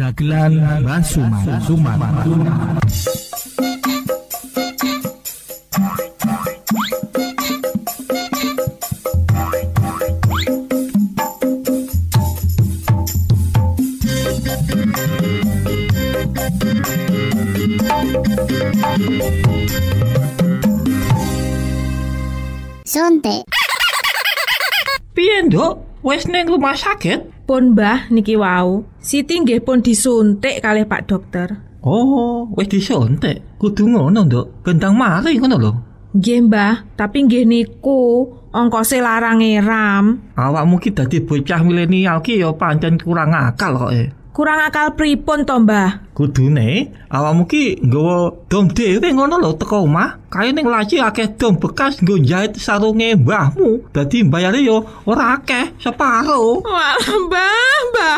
Dagelan Rasuman. Rasuman. Sonte. Piendo. Wis ning rumah sakit? Pun Mbah niki wau, Siti nggih pun disuntik kalih Pak Dokter. Oh, wis disuntik. Kudu ngono, Nduk. Gendang mari ngono lho. Nggih Mbah, tapi nggih niku ongkose larang eram. Awakmu ki dadi bocah milenial ki ya pancen kurang akal kok e. Kurang akal pripun to Mbah? Kudune awakmu ki nggawa dom dhewe ngono lho teko omah. Kae ning laci akeh dom bekas nggo jahit sarunge mbahmu. Dadi mbayare yo ora akeh, separo. Wah, Mbah, Mbah.